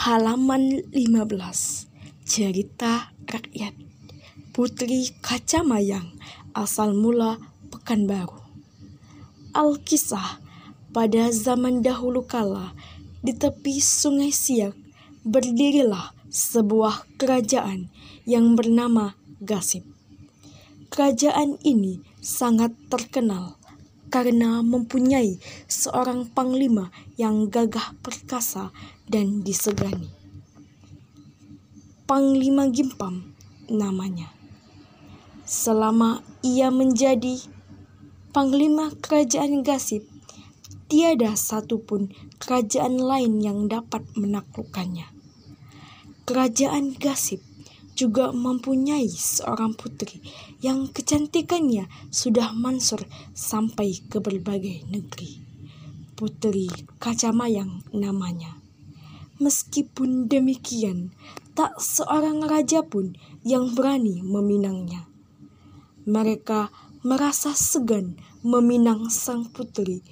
Halaman 15 Cerita Rakyat. Putri Kacamayang Asal mula Pekanbaru. Alkisah Pada zaman dahulu kala Di tepi sungai Siak Berdirilah sebuah kerajaan Yang bernama Gasip Kerajaan ini sangat terkenal karena mempunyai seorang panglima yang gagah perkasa dan disegani. Panglima Gimpam namanya. Selama ia menjadi panglima kerajaan Gasip, tiada satupun kerajaan lain yang dapat menaklukkannya. Kerajaan Gasip juga mempunyai seorang putri yang kecantikannya sudah mansur sampai ke berbagai negeri. Putri Kacamayang namanya. Meskipun demikian, tak seorang raja pun yang berani meminangnya. Mereka merasa segan meminang sang putri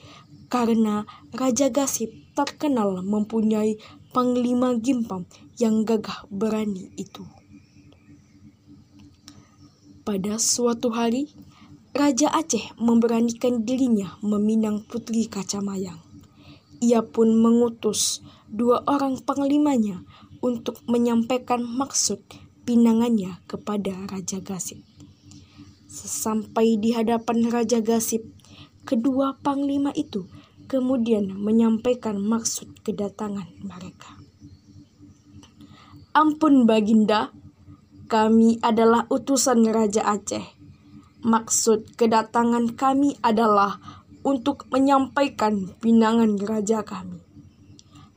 karena Raja Gasip terkenal mempunyai panglima Gimpam yang gagah berani itu. Pada suatu hari, Raja Aceh memberanikan dirinya meminang Putri Kacamayang. Ia pun mengutus dua orang panglimanya untuk menyampaikan maksud pinangannya kepada Raja Gasip. Sesampai di hadapan Raja Gasip, kedua panglima itu kemudian menyampaikan maksud kedatangan mereka. Ampun Baginda, kami adalah utusan Raja Aceh. Maksud kedatangan kami adalah untuk menyampaikan pinangan raja kami.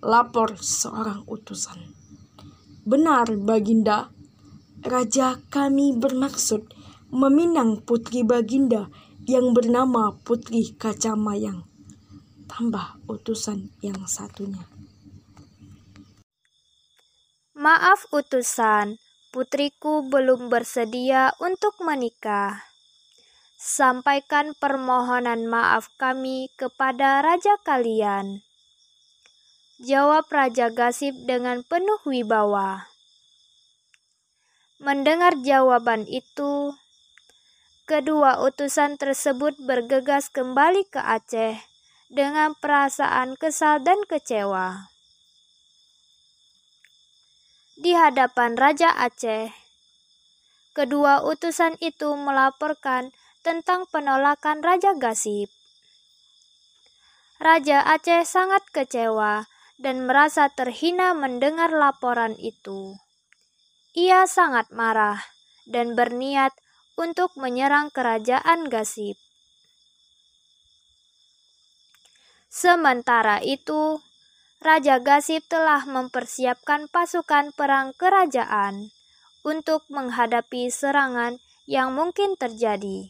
Lapor seorang utusan. Benar, Baginda. Raja kami bermaksud meminang putri Baginda yang bernama Putri Kacamayang. Tambah utusan yang satunya. Maaf utusan, putriku belum bersedia untuk menikah. Sampaikan permohonan maaf kami kepada raja kalian. Jawab Raja Gasip dengan penuh wibawa. Mendengar jawaban itu, kedua utusan tersebut bergegas kembali ke Aceh dengan perasaan kesal dan kecewa di hadapan Raja Aceh. Kedua utusan itu melaporkan tentang penolakan Raja Gasip. Raja Aceh sangat kecewa dan merasa terhina mendengar laporan itu. Ia sangat marah dan berniat untuk menyerang kerajaan Gasip. Sementara itu, Raja Gasip telah mempersiapkan pasukan perang kerajaan untuk menghadapi serangan yang mungkin terjadi.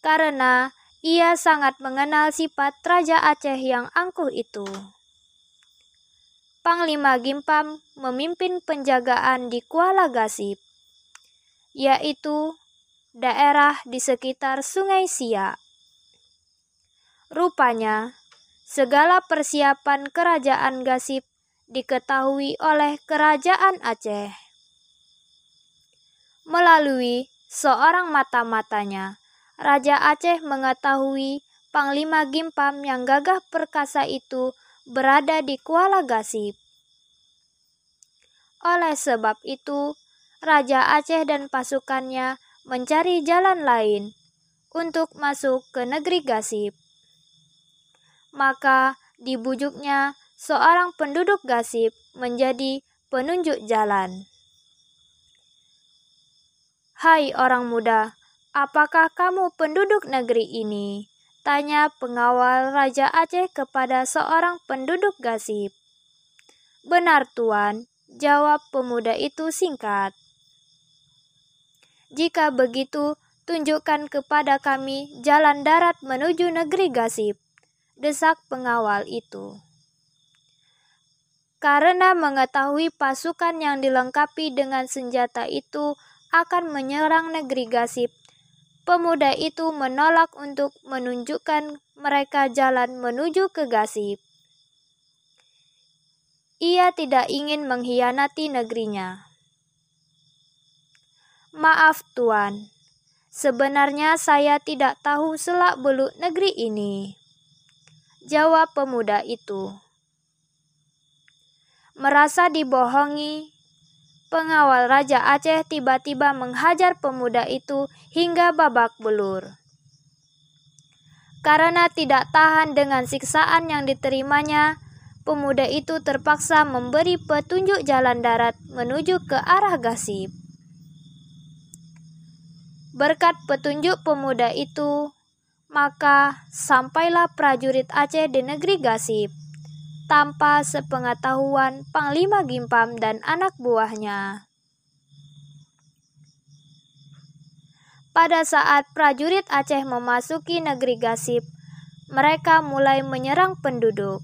Karena ia sangat mengenal sifat Raja Aceh yang angkuh itu. Panglima Gimpam memimpin penjagaan di Kuala Gasip, yaitu daerah di sekitar Sungai Siak. Rupanya, Segala persiapan kerajaan Gasip diketahui oleh kerajaan Aceh. Melalui seorang mata-matanya, Raja Aceh mengetahui Panglima Gimpam yang gagah perkasa itu berada di Kuala Gasip. Oleh sebab itu, Raja Aceh dan pasukannya mencari jalan lain untuk masuk ke negeri Gasip maka dibujuknya seorang penduduk Gasip menjadi penunjuk jalan. Hai orang muda, apakah kamu penduduk negeri ini? Tanya pengawal Raja Aceh kepada seorang penduduk Gasip. Benar tuan, jawab pemuda itu singkat. Jika begitu, tunjukkan kepada kami jalan darat menuju negeri Gasip desak pengawal itu. Karena mengetahui pasukan yang dilengkapi dengan senjata itu akan menyerang negeri Gasip, pemuda itu menolak untuk menunjukkan mereka jalan menuju ke Gasip. Ia tidak ingin mengkhianati negerinya. Maaf, Tuan. Sebenarnya saya tidak tahu selak-beluk negeri ini. Jawab pemuda itu. Merasa dibohongi, pengawal Raja Aceh tiba-tiba menghajar pemuda itu hingga babak belur. Karena tidak tahan dengan siksaan yang diterimanya, pemuda itu terpaksa memberi petunjuk jalan darat menuju ke arah Gasip. Berkat petunjuk pemuda itu, maka sampailah prajurit Aceh di negeri Gasip tanpa sepengetahuan Panglima Gimpam dan anak buahnya. Pada saat prajurit Aceh memasuki negeri Gasip, mereka mulai menyerang penduduk.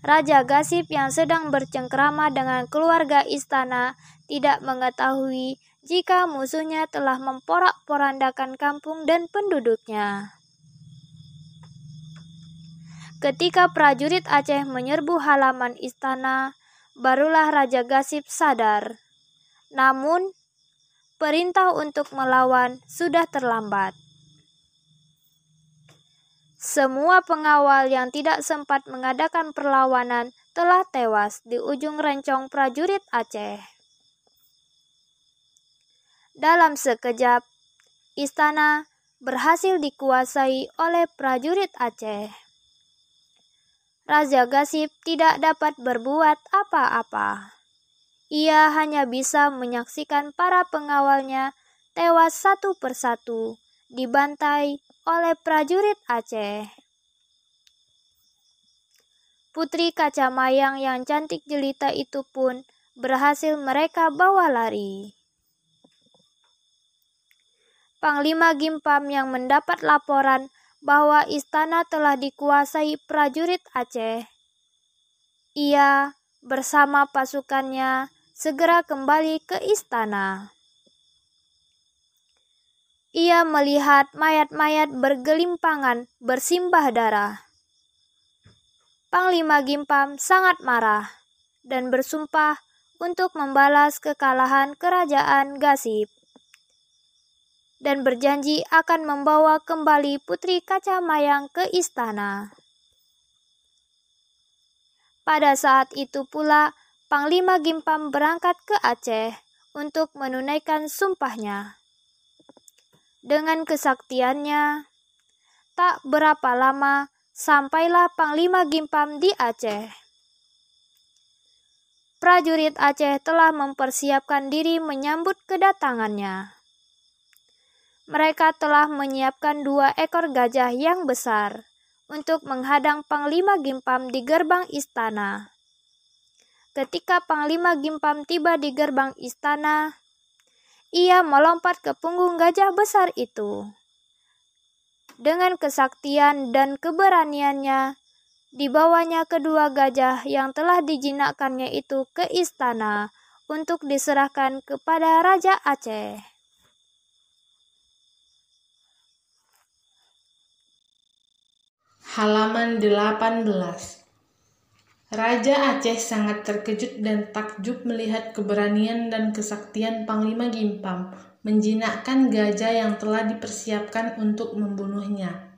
Raja Gasip yang sedang bercengkrama dengan keluarga istana tidak mengetahui jika musuhnya telah memporak-porandakan kampung dan penduduknya. Ketika prajurit Aceh menyerbu halaman istana, barulah Raja Gasip sadar. Namun, perintah untuk melawan sudah terlambat. Semua pengawal yang tidak sempat mengadakan perlawanan telah tewas di ujung rencong prajurit Aceh. Dalam sekejap, istana berhasil dikuasai oleh prajurit Aceh. Raja Gasip tidak dapat berbuat apa-apa. Ia hanya bisa menyaksikan para pengawalnya tewas satu persatu, dibantai oleh prajurit Aceh. Putri kaca mayang yang cantik jelita itu pun berhasil mereka bawa lari. Panglima Gimpam yang mendapat laporan bahwa istana telah dikuasai prajurit Aceh. Ia bersama pasukannya segera kembali ke istana. Ia melihat mayat-mayat bergelimpangan bersimbah darah. Panglima Gimpam sangat marah dan bersumpah untuk membalas kekalahan kerajaan Gasip dan berjanji akan membawa kembali Putri Kaca Mayang ke istana. Pada saat itu pula, Panglima Gimpam berangkat ke Aceh untuk menunaikan sumpahnya. Dengan kesaktiannya, tak berapa lama sampailah Panglima Gimpam di Aceh. Prajurit Aceh telah mempersiapkan diri menyambut kedatangannya mereka telah menyiapkan dua ekor gajah yang besar untuk menghadang Panglima Gimpam di gerbang istana. Ketika Panglima Gimpam tiba di gerbang istana, ia melompat ke punggung gajah besar itu. Dengan kesaktian dan keberaniannya, dibawanya kedua gajah yang telah dijinakkannya itu ke istana untuk diserahkan kepada Raja Aceh. Halaman 18 Raja Aceh sangat terkejut dan takjub melihat keberanian dan kesaktian Panglima Gimpam menjinakkan gajah yang telah dipersiapkan untuk membunuhnya.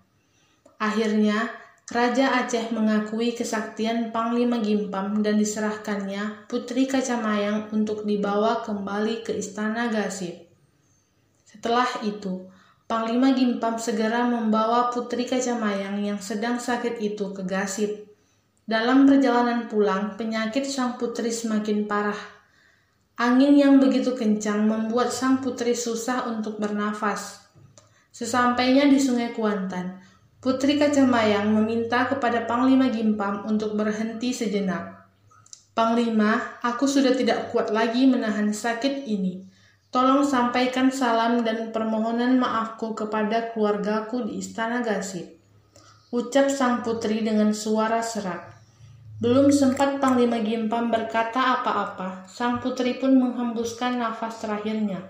Akhirnya, Raja Aceh mengakui kesaktian Panglima Gimpam dan diserahkannya Putri Kacamayang untuk dibawa kembali ke Istana Gasip. Setelah itu, Panglima Gimpam segera membawa Putri Kacamayang yang sedang sakit itu ke Gasip. Dalam perjalanan pulang, penyakit sang putri semakin parah. Angin yang begitu kencang membuat sang putri susah untuk bernafas. Sesampainya di Sungai Kuantan, Putri Kacamayang meminta kepada Panglima Gimpam untuk berhenti sejenak. Panglima, aku sudah tidak kuat lagi menahan sakit ini. Tolong sampaikan salam dan permohonan maafku kepada keluargaku di Istana Gasip. Ucap sang putri dengan suara serak. Belum sempat Panglima Gimpam berkata apa-apa, sang putri pun menghembuskan nafas terakhirnya.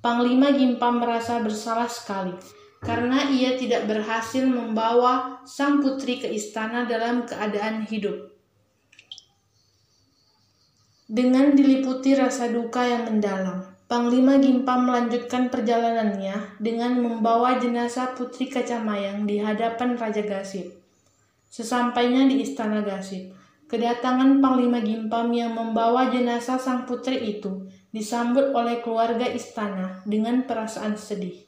Panglima Gimpam merasa bersalah sekali karena ia tidak berhasil membawa sang putri ke istana dalam keadaan hidup. Dengan diliputi rasa duka yang mendalam, Panglima Gimpa melanjutkan perjalanannya dengan membawa jenazah Putri Kacamayang di hadapan Raja Gasip. Sesampainya di Istana Gasip, kedatangan Panglima Gimpam yang membawa jenazah sang putri itu disambut oleh keluarga istana dengan perasaan sedih.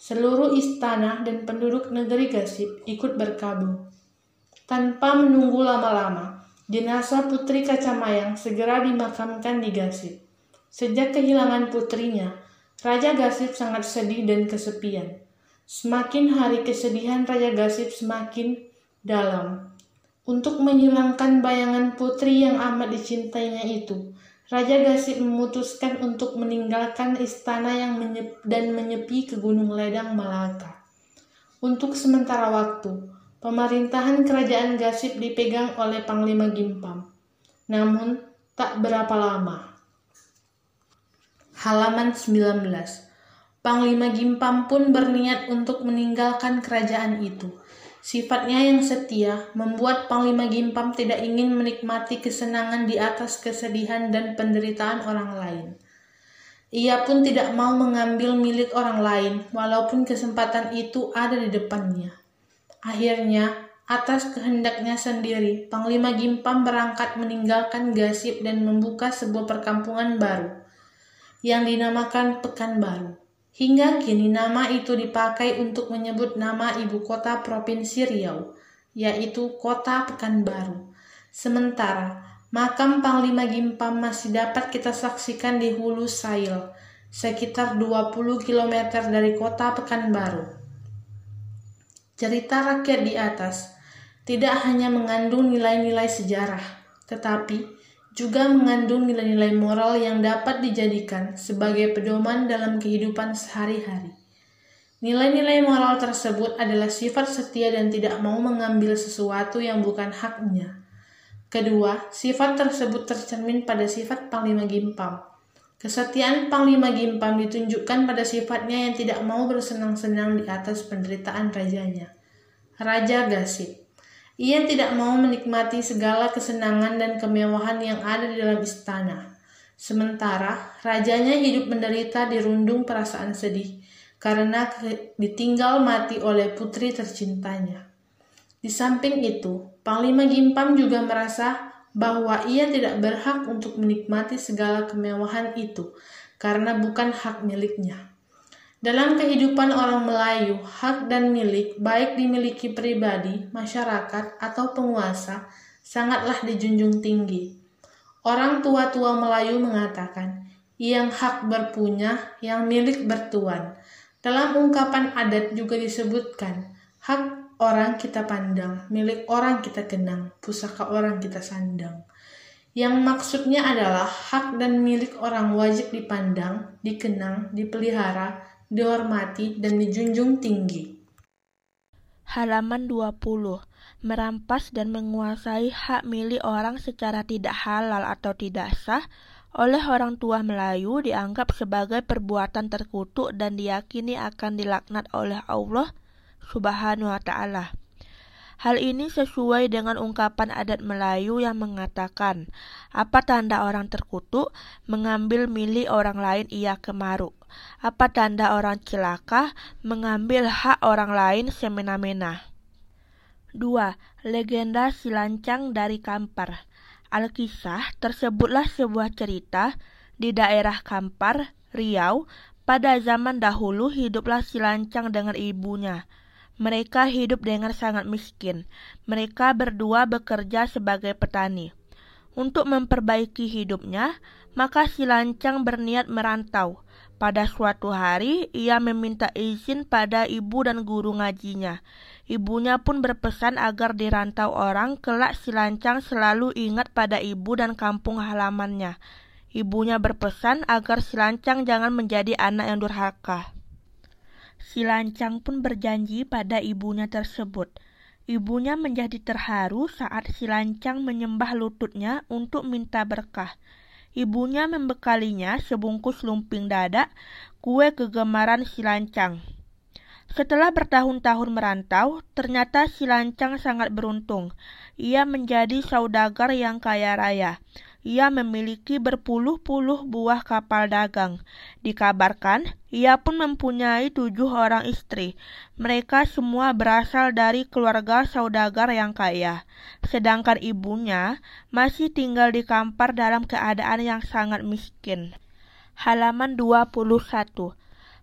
Seluruh istana dan penduduk negeri Gasip ikut berkabung. Tanpa menunggu lama-lama, jenazah Putri Kacamayang segera dimakamkan di Gasip. Sejak kehilangan putrinya, Raja Gasip sangat sedih dan kesepian. Semakin hari kesedihan Raja Gasip semakin dalam. Untuk menghilangkan bayangan putri yang amat dicintainya itu, Raja Gasip memutuskan untuk meninggalkan istana yang menyep dan menyepi ke Gunung Ledang Malaka. Untuk sementara waktu, pemerintahan kerajaan Gasip dipegang oleh Panglima Gimpam. Namun, tak berapa lama. Halaman 19 Panglima Gimpam pun berniat untuk meninggalkan kerajaan itu Sifatnya yang setia membuat Panglima Gimpam tidak ingin menikmati kesenangan di atas kesedihan dan penderitaan orang lain. Ia pun tidak mau mengambil milik orang lain, walaupun kesempatan itu ada di depannya. Akhirnya, atas kehendaknya sendiri, Panglima Gimpam berangkat meninggalkan Gasip dan membuka sebuah perkampungan baru yang dinamakan Pekanbaru. Hingga kini nama itu dipakai untuk menyebut nama ibu kota Provinsi Riau, yaitu Kota Pekanbaru. Sementara, makam Panglima Gimpam masih dapat kita saksikan di Hulu Sail, sekitar 20 km dari kota Pekanbaru. Cerita rakyat di atas tidak hanya mengandung nilai-nilai sejarah, tetapi juga mengandung nilai-nilai moral yang dapat dijadikan sebagai pedoman dalam kehidupan sehari-hari. Nilai-nilai moral tersebut adalah sifat setia dan tidak mau mengambil sesuatu yang bukan haknya. Kedua, sifat tersebut tercermin pada sifat Panglima Gimpam. Kesetiaan Panglima Gimpam ditunjukkan pada sifatnya yang tidak mau bersenang-senang di atas penderitaan rajanya. Raja Gasip ia tidak mau menikmati segala kesenangan dan kemewahan yang ada di dalam istana. Sementara rajanya hidup menderita dirundung perasaan sedih karena ditinggal mati oleh putri tercintanya. Di samping itu, Panglima Gimpam juga merasa bahwa ia tidak berhak untuk menikmati segala kemewahan itu karena bukan hak miliknya. Dalam kehidupan orang Melayu, hak dan milik, baik dimiliki pribadi, masyarakat, atau penguasa, sangatlah dijunjung tinggi. Orang tua-tua Melayu mengatakan, yang hak berpunya, yang milik bertuan. Dalam ungkapan adat juga disebutkan, hak orang kita pandang, milik orang kita kenang, pusaka orang kita sandang. Yang maksudnya adalah hak dan milik orang wajib dipandang, dikenang, dipelihara, dihormati, dan dijunjung tinggi. Halaman 20. Merampas dan menguasai hak milik orang secara tidak halal atau tidak sah oleh orang tua Melayu dianggap sebagai perbuatan terkutuk dan diyakini akan dilaknat oleh Allah Subhanahu wa taala. Hal ini sesuai dengan ungkapan adat Melayu yang mengatakan, apa tanda orang terkutuk mengambil milik orang lain ia kemaru. Apa tanda orang celaka mengambil hak orang lain semena-mena. 2. Legenda Silancang dari Kampar Alkisah tersebutlah sebuah cerita di daerah Kampar, Riau, pada zaman dahulu hiduplah Silancang dengan ibunya. Mereka hidup dengan sangat miskin. Mereka berdua bekerja sebagai petani. Untuk memperbaiki hidupnya, maka si lancang berniat merantau. Pada suatu hari, ia meminta izin pada ibu dan guru ngajinya. Ibunya pun berpesan agar dirantau orang, kelak si lancang selalu ingat pada ibu dan kampung halamannya. Ibunya berpesan agar si lancang jangan menjadi anak yang durhaka. Si lancang pun berjanji pada ibunya tersebut. Ibunya menjadi terharu saat si lancang menyembah lututnya untuk minta berkah. Ibunya membekalinya sebungkus lumping dada, kue kegemaran si lancang. Setelah bertahun-tahun merantau, ternyata si lancang sangat beruntung. Ia menjadi saudagar yang kaya raya. Ia memiliki berpuluh-puluh buah kapal dagang. Dikabarkan, ia pun mempunyai tujuh orang istri. Mereka semua berasal dari keluarga saudagar yang kaya. Sedangkan ibunya masih tinggal di kampar dalam keadaan yang sangat miskin. Halaman 21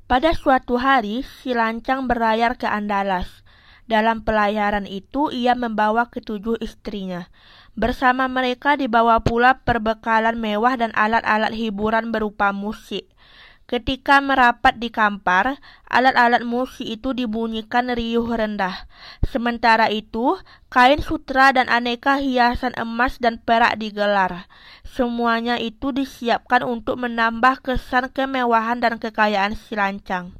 Pada suatu hari, si lancang berlayar ke Andalas. Dalam pelayaran itu, ia membawa ketujuh istrinya. Bersama mereka dibawa pula perbekalan mewah dan alat-alat hiburan berupa musik. Ketika merapat di kampar, alat-alat musik itu dibunyikan riuh rendah. Sementara itu, kain sutra dan aneka hiasan emas dan perak digelar. Semuanya itu disiapkan untuk menambah kesan kemewahan dan kekayaan si lancang.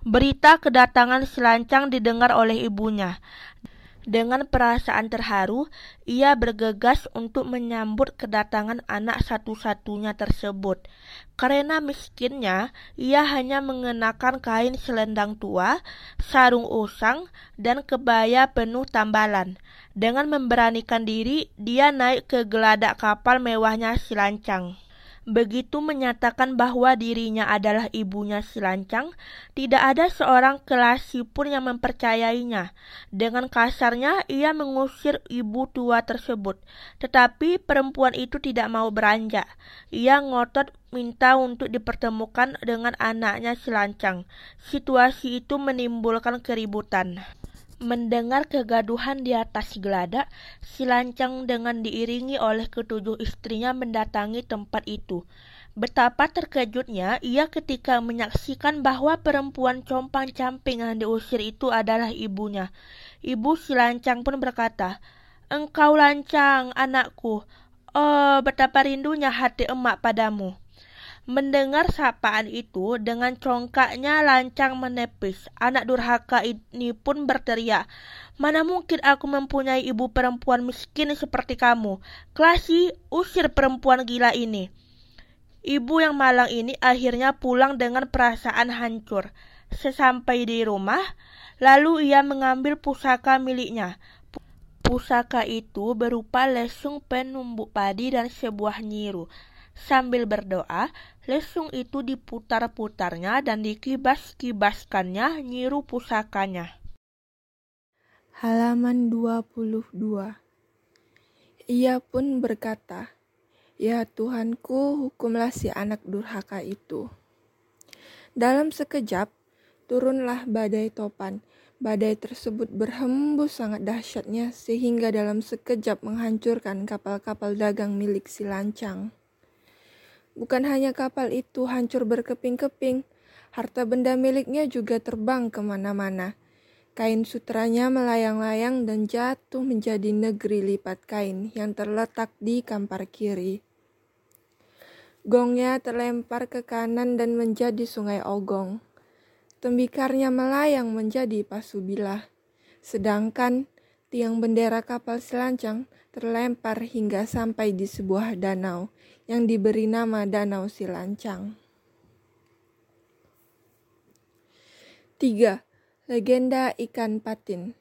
Berita kedatangan si lancang didengar oleh ibunya. Dengan perasaan terharu, ia bergegas untuk menyambut kedatangan anak satu-satunya tersebut. Karena miskinnya, ia hanya mengenakan kain selendang tua, sarung usang, dan kebaya penuh tambalan. Dengan memberanikan diri, dia naik ke geladak kapal mewahnya si lancang begitu menyatakan bahwa dirinya adalah ibunya si lancang, tidak ada seorang kelasi pun yang mempercayainya. Dengan kasarnya, ia mengusir ibu tua tersebut. Tetapi perempuan itu tidak mau beranjak. Ia ngotot minta untuk dipertemukan dengan anaknya si lancang. Situasi itu menimbulkan keributan. Mendengar kegaduhan di atas geladak, si lancang dengan diiringi oleh ketujuh istrinya mendatangi tempat itu. Betapa terkejutnya ia ketika menyaksikan bahwa perempuan compang-camping yang diusir itu adalah ibunya. Ibu si lancang pun berkata, Engkau lancang, anakku. Oh, betapa rindunya hati emak padamu. Mendengar sapaan itu, dengan congkaknya lancang menepis. Anak durhaka ini pun berteriak, Mana mungkin aku mempunyai ibu perempuan miskin seperti kamu? Klasi, usir perempuan gila ini. Ibu yang malang ini akhirnya pulang dengan perasaan hancur. Sesampai di rumah, lalu ia mengambil pusaka miliknya. Pusaka itu berupa lesung penumbuk padi dan sebuah nyiru. Sambil berdoa, lesung itu diputar-putarnya dan dikibas-kibaskannya nyiru pusakanya. Halaman 22 Ia pun berkata, Ya Tuhanku, hukumlah si anak durhaka itu. Dalam sekejap, turunlah badai topan. Badai tersebut berhembus sangat dahsyatnya sehingga dalam sekejap menghancurkan kapal-kapal dagang milik si lancang. Bukan hanya kapal itu hancur berkeping-keping, harta benda miliknya juga terbang ke mana-mana. Kain sutranya melayang-layang dan jatuh menjadi negeri lipat kain yang terletak di kampar kiri. Gongnya terlempar ke kanan dan menjadi sungai Ogong. Tembikarnya melayang menjadi pasubilah. Sedangkan tiang bendera kapal selancang terlempar hingga sampai di sebuah danau yang diberi nama Danau Silancang. 3. Legenda ikan patin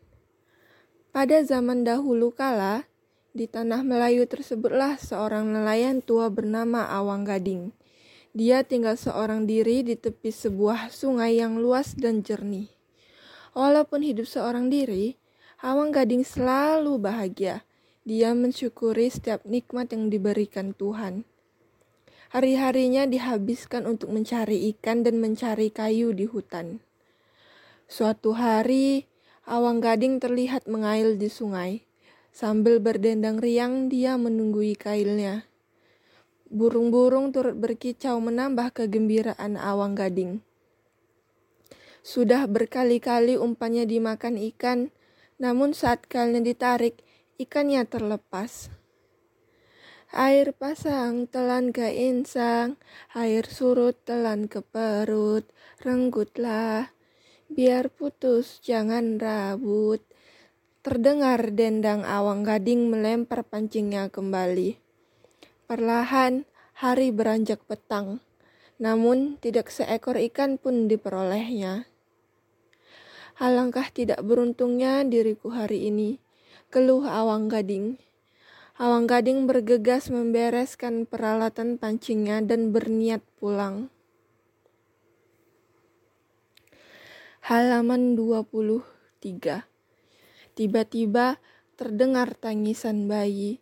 Pada zaman dahulu kala, di tanah Melayu tersebutlah seorang nelayan tua bernama Awang Gading. Dia tinggal seorang diri di tepi sebuah sungai yang luas dan jernih. Walaupun hidup seorang diri, Awang Gading selalu bahagia. Dia mensyukuri setiap nikmat yang diberikan Tuhan. Hari-harinya dihabiskan untuk mencari ikan dan mencari kayu di hutan. Suatu hari, Awang Gading terlihat mengail di sungai. Sambil berdendang riang, dia menunggui kailnya. Burung-burung turut berkicau menambah kegembiraan Awang Gading. Sudah berkali-kali umpannya dimakan ikan, namun saat kailnya ditarik, ikannya terlepas. Air pasang telan ke insang, air surut telan ke perut, renggutlah, biar putus jangan rabut. Terdengar dendang awang gading melempar pancingnya kembali. Perlahan hari beranjak petang, namun tidak seekor ikan pun diperolehnya. Alangkah tidak beruntungnya diriku hari ini, keluh awang gading. Awang Gading bergegas membereskan peralatan pancingnya dan berniat pulang. Halaman 23 Tiba-tiba terdengar tangisan bayi.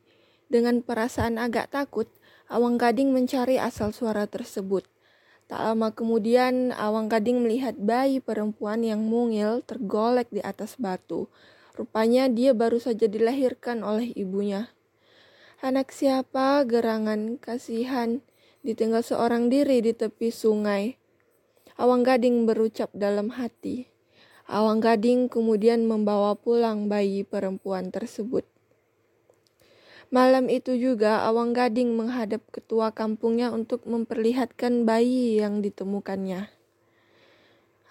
Dengan perasaan agak takut, Awang Gading mencari asal suara tersebut. Tak lama kemudian, Awang Gading melihat bayi perempuan yang mungil tergolek di atas batu. Rupanya dia baru saja dilahirkan oleh ibunya. Anak siapa gerangan kasihan ditinggal seorang diri di tepi sungai. Awang Gading berucap dalam hati. Awang Gading kemudian membawa pulang bayi perempuan tersebut. Malam itu juga Awang Gading menghadap ketua kampungnya untuk memperlihatkan bayi yang ditemukannya.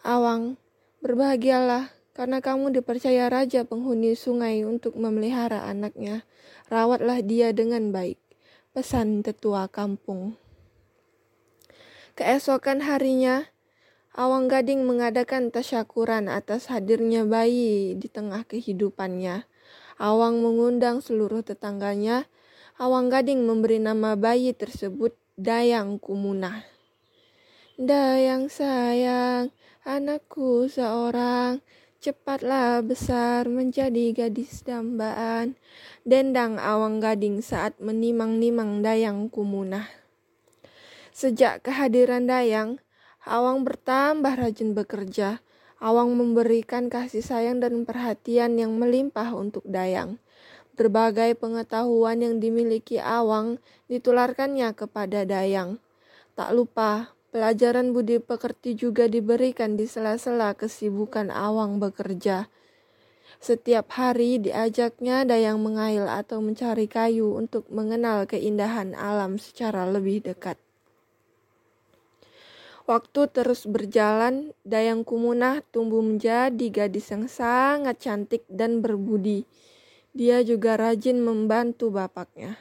Awang, berbahagialah karena kamu dipercaya raja penghuni sungai untuk memelihara anaknya. Rawatlah dia dengan baik. Pesan tetua kampung. Keesokan harinya, Awang Gading mengadakan tasyakuran atas hadirnya bayi di tengah kehidupannya. Awang mengundang seluruh tetangganya. Awang Gading memberi nama bayi tersebut Dayang Kumunah. Dayang sayang, anakku seorang, cepatlah besar menjadi gadis dambaan. Dendang Awang Gading saat menimang-nimang Dayang Kumunah. Sejak kehadiran Dayang, Awang bertambah rajin bekerja. Awang memberikan kasih sayang dan perhatian yang melimpah untuk Dayang. Berbagai pengetahuan yang dimiliki Awang ditularkannya kepada Dayang. Tak lupa, pelajaran budi pekerti juga diberikan di sela-sela kesibukan Awang bekerja. Setiap hari diajaknya Dayang mengail atau mencari kayu untuk mengenal keindahan alam secara lebih dekat. Waktu terus berjalan, Dayang Kumunah tumbuh menjadi gadis yang sangat cantik dan berbudi. Dia juga rajin membantu bapaknya.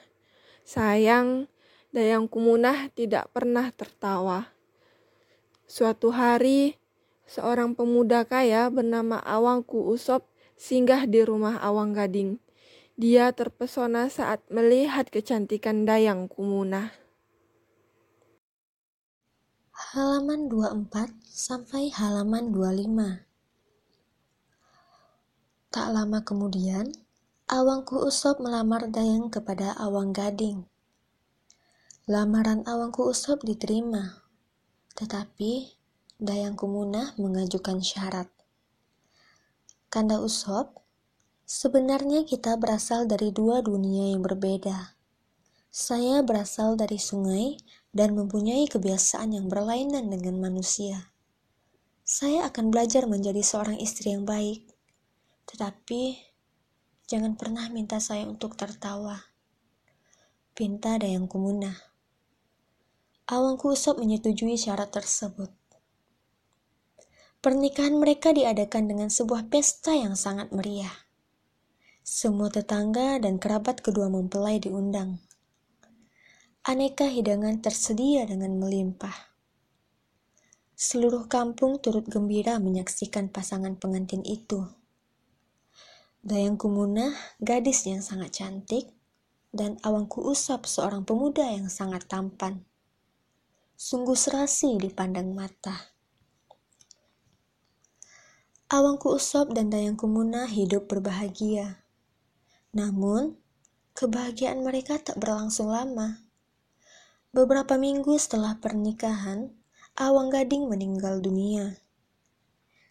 Sayang, Dayang Kumunah tidak pernah tertawa. Suatu hari, seorang pemuda kaya bernama Awangku Usop singgah di rumah Awang Gading. Dia terpesona saat melihat kecantikan Dayang Kumunah halaman 24 sampai halaman 25. Tak lama kemudian, Awangku Usop melamar Dayang kepada Awang Gading. Lamaran Awangku Usop diterima, tetapi Dayang Kumunah mengajukan syarat. Kanda Usop, sebenarnya kita berasal dari dua dunia yang berbeda. Saya berasal dari sungai dan mempunyai kebiasaan yang berlainan dengan manusia. Saya akan belajar menjadi seorang istri yang baik, tetapi jangan pernah minta saya untuk tertawa. Pinta ada yang kumunah. Awangku Usop menyetujui syarat tersebut. Pernikahan mereka diadakan dengan sebuah pesta yang sangat meriah. Semua tetangga dan kerabat kedua mempelai diundang aneka hidangan tersedia dengan melimpah. Seluruh kampung turut gembira menyaksikan pasangan pengantin itu. Dayang Kumunah, gadis yang sangat cantik, dan Awangku Usap, seorang pemuda yang sangat tampan. Sungguh serasi dipandang mata. Awangku Usop dan Dayang Kumunah hidup berbahagia. Namun, kebahagiaan mereka tak berlangsung lama. Beberapa minggu setelah pernikahan, Awang Gading meninggal dunia.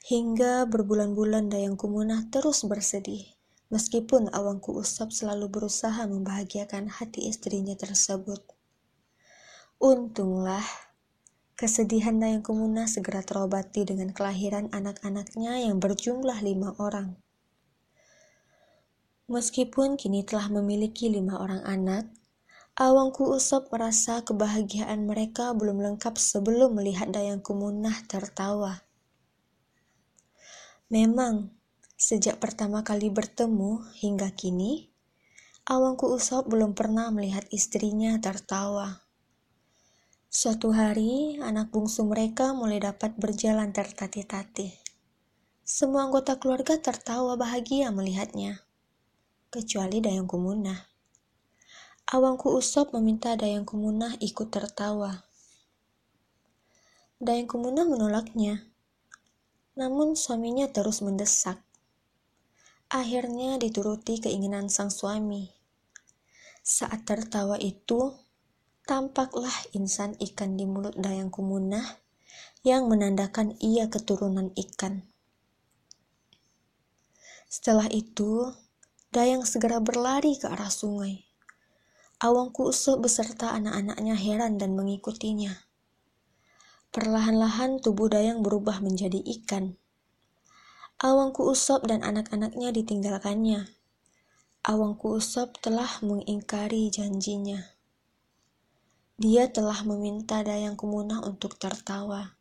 Hingga berbulan-bulan Dayang Kumunah terus bersedih, meskipun Awangku Usap selalu berusaha membahagiakan hati istrinya tersebut. Untunglah, kesedihan Dayang Kumunah segera terobati dengan kelahiran anak-anaknya yang berjumlah lima orang. Meskipun kini telah memiliki lima orang anak, Awangku Usop merasa kebahagiaan mereka belum lengkap sebelum melihat Dayang Kumunah tertawa. Memang, sejak pertama kali bertemu hingga kini, Awangku Usop belum pernah melihat istrinya tertawa. Suatu hari, anak bungsu mereka mulai dapat berjalan tertatih-tatih. Semua anggota keluarga tertawa bahagia melihatnya, kecuali Dayang Kumunah. Awangku Usop meminta Dayang Kumunah ikut tertawa. Dayang Kumunah menolaknya. Namun suaminya terus mendesak. Akhirnya dituruti keinginan sang suami. Saat tertawa itu, tampaklah insan ikan di mulut Dayang Kumunah yang menandakan ia keturunan ikan. Setelah itu, Dayang segera berlari ke arah sungai. Awangku Usop beserta anak-anaknya heran dan mengikutinya. Perlahan-lahan tubuh Dayang berubah menjadi ikan. Awangku Usop dan anak-anaknya ditinggalkannya. Awangku Usop telah mengingkari janjinya. Dia telah meminta Dayang Kumunah untuk tertawa,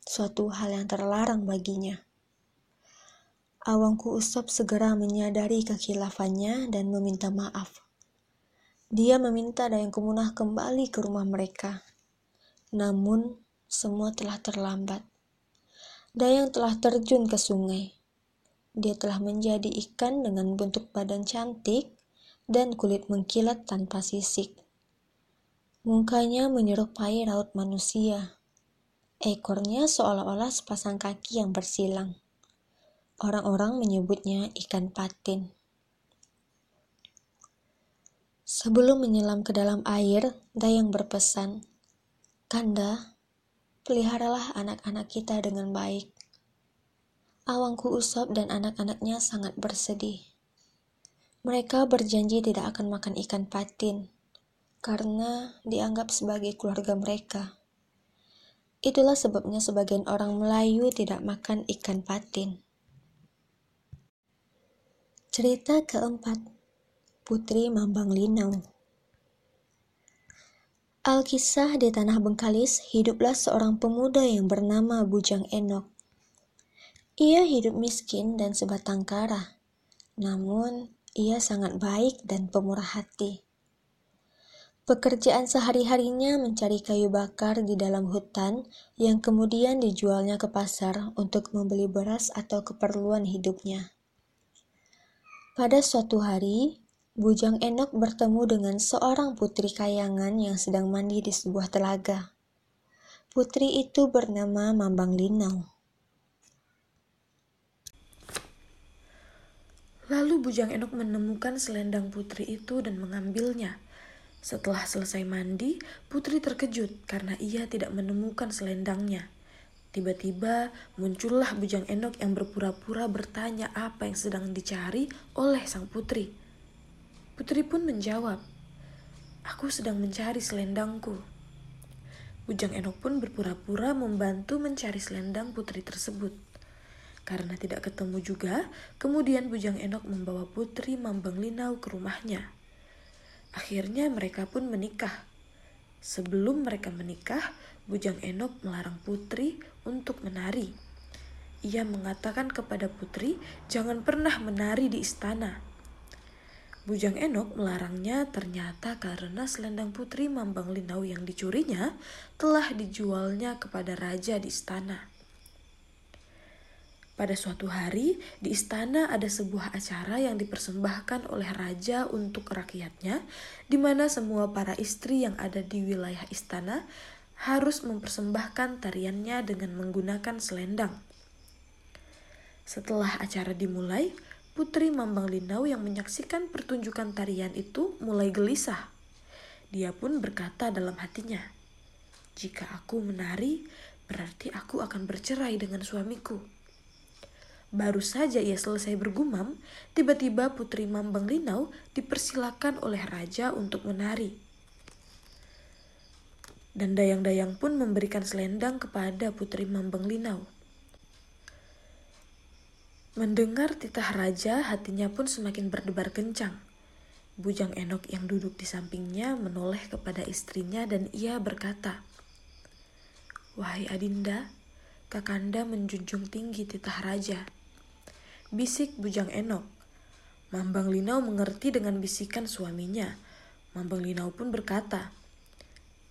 suatu hal yang terlarang baginya. Awangku Usop segera menyadari kekilafannya dan meminta maaf. Dia meminta Dayang Kumunah kembali ke rumah mereka. Namun, semua telah terlambat. Dayang telah terjun ke sungai. Dia telah menjadi ikan dengan bentuk badan cantik dan kulit mengkilat tanpa sisik. Mukanya menyerupai raut manusia. Ekornya seolah-olah sepasang kaki yang bersilang. Orang-orang menyebutnya ikan patin. Sebelum menyelam ke dalam air, Dayang berpesan, Kanda, peliharalah anak-anak kita dengan baik. Awangku Usop dan anak-anaknya sangat bersedih. Mereka berjanji tidak akan makan ikan patin, karena dianggap sebagai keluarga mereka. Itulah sebabnya sebagian orang Melayu tidak makan ikan patin. Cerita keempat, Putri Mambang Linau. Alkisah di Tanah Bengkalis, hiduplah seorang pemuda yang bernama Bujang Enok. Ia hidup miskin dan sebatang kara, namun ia sangat baik dan pemurah hati. Pekerjaan sehari-harinya mencari kayu bakar di dalam hutan yang kemudian dijualnya ke pasar untuk membeli beras atau keperluan hidupnya. Pada suatu hari, Bujang Enok bertemu dengan seorang putri kayangan yang sedang mandi di sebuah telaga. Putri itu bernama Mambang Linau. Lalu Bujang Enok menemukan selendang putri itu dan mengambilnya. Setelah selesai mandi, putri terkejut karena ia tidak menemukan selendangnya. Tiba-tiba muncullah bujang Enok yang berpura-pura bertanya apa yang sedang dicari oleh sang putri. Putri pun menjawab, Aku sedang mencari selendangku. Bujang Enok pun berpura-pura membantu mencari selendang putri tersebut. Karena tidak ketemu juga, kemudian Bujang Enok membawa putri Mambang Linau ke rumahnya. Akhirnya mereka pun menikah. Sebelum mereka menikah, Bujang Enok melarang putri untuk menari. Ia mengatakan kepada putri, "Jangan pernah menari di istana." Bujang Enok melarangnya ternyata karena selendang putri Mambang Linau yang dicurinya telah dijualnya kepada raja di istana. Pada suatu hari, di istana ada sebuah acara yang dipersembahkan oleh raja untuk rakyatnya, di mana semua para istri yang ada di wilayah istana harus mempersembahkan tariannya dengan menggunakan selendang. Setelah acara dimulai, Putri Mambang Linau yang menyaksikan pertunjukan tarian itu mulai gelisah. Dia pun berkata dalam hatinya, "Jika aku menari, berarti aku akan bercerai dengan suamiku." Baru saja ia selesai bergumam, tiba-tiba Putri Mambang Linau dipersilakan oleh raja untuk menari dan dayang-dayang pun memberikan selendang kepada Putri Mambang Linau. Mendengar titah raja, hatinya pun semakin berdebar kencang. Bujang Enok yang duduk di sampingnya menoleh kepada istrinya dan ia berkata, Wahai Adinda, Kakanda menjunjung tinggi titah raja. Bisik Bujang Enok. Mambang Linau mengerti dengan bisikan suaminya. Mambang Linau pun berkata,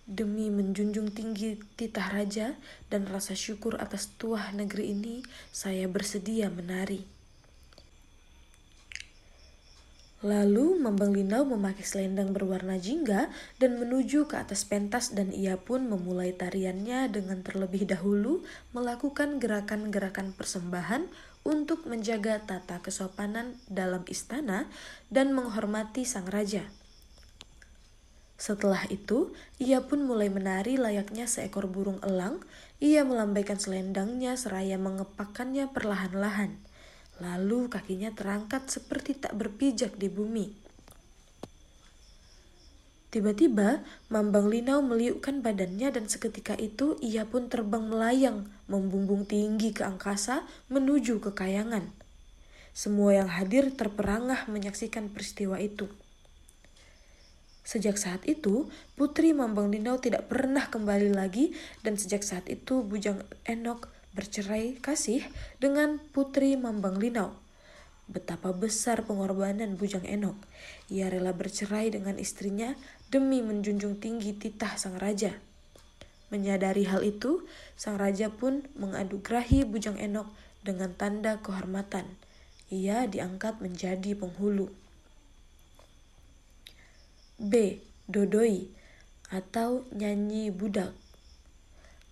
Demi menjunjung tinggi titah raja dan rasa syukur atas tuah negeri ini, saya bersedia menari. Lalu Mambang Linau memakai selendang berwarna jingga dan menuju ke atas pentas dan ia pun memulai tariannya dengan terlebih dahulu melakukan gerakan-gerakan persembahan untuk menjaga tata kesopanan dalam istana dan menghormati sang raja. Setelah itu, ia pun mulai menari layaknya seekor burung elang. Ia melambaikan selendangnya seraya mengepakkannya perlahan-lahan. Lalu kakinya terangkat seperti tak berpijak di bumi. Tiba-tiba, Mambang Linau meliukkan badannya dan seketika itu ia pun terbang melayang, membumbung tinggi ke angkasa menuju ke kayangan. Semua yang hadir terperangah menyaksikan peristiwa itu. Sejak saat itu, Putri Mambang Linau tidak pernah kembali lagi dan sejak saat itu Bujang Enok bercerai kasih dengan Putri Mambang Linau. Betapa besar pengorbanan Bujang Enok. Ia rela bercerai dengan istrinya demi menjunjung tinggi titah sang raja. Menyadari hal itu, sang raja pun mengadugrahi Bujang Enok dengan tanda kehormatan. Ia diangkat menjadi penghulu. B. Dodoi atau nyanyi budak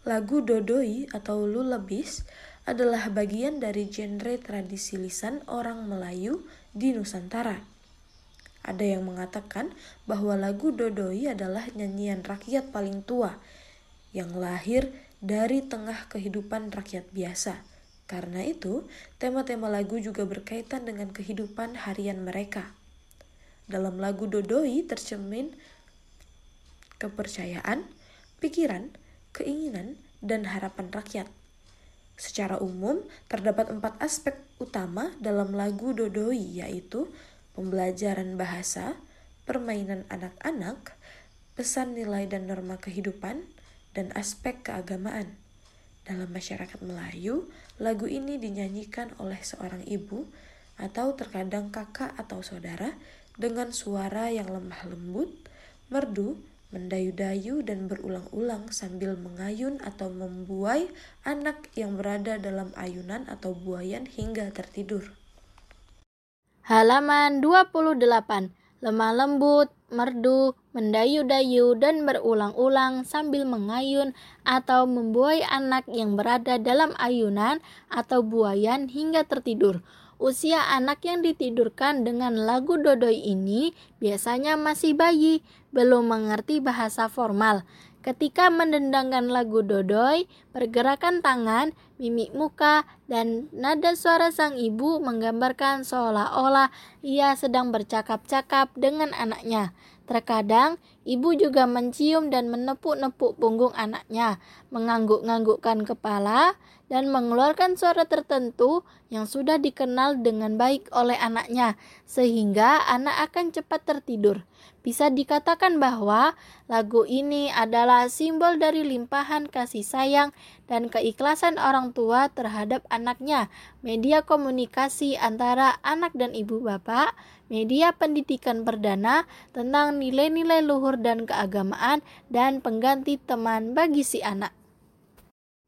Lagu dodoi atau lullabies adalah bagian dari genre tradisi lisan orang Melayu di Nusantara. Ada yang mengatakan bahwa lagu dodoi adalah nyanyian rakyat paling tua yang lahir dari tengah kehidupan rakyat biasa. Karena itu, tema-tema lagu juga berkaitan dengan kehidupan harian mereka. Dalam lagu dodoi tercermin kepercayaan, pikiran, keinginan, dan harapan rakyat. Secara umum, terdapat empat aspek utama dalam lagu Dodoi, yaitu pembelajaran bahasa, permainan anak-anak, pesan nilai dan norma kehidupan, dan aspek keagamaan. Dalam masyarakat Melayu, lagu ini dinyanyikan oleh seorang ibu atau terkadang kakak atau saudara dengan suara yang lemah lembut, merdu, mendayu-dayu dan berulang-ulang sambil mengayun atau membuai anak yang berada dalam ayunan atau buayan hingga tertidur. Halaman 28. Lemah lembut, merdu, mendayu-dayu dan berulang-ulang sambil mengayun atau membuai anak yang berada dalam ayunan atau buayan hingga tertidur. Usia anak yang ditidurkan dengan lagu dodoi ini biasanya masih bayi, belum mengerti bahasa formal. Ketika mendendangkan lagu dodoi, pergerakan tangan, mimik muka, dan nada suara sang ibu menggambarkan seolah-olah ia sedang bercakap-cakap dengan anaknya. Terkadang, ibu juga mencium dan menepuk-nepuk punggung anaknya, mengangguk-nganggukkan kepala, dan mengeluarkan suara tertentu yang sudah dikenal dengan baik oleh anaknya, sehingga anak akan cepat tertidur. Bisa dikatakan bahwa lagu ini adalah simbol dari limpahan kasih sayang dan keikhlasan orang tua terhadap anaknya, media komunikasi antara anak dan ibu bapak, media pendidikan perdana tentang nilai-nilai luhur dan keagamaan, dan pengganti teman bagi si anak.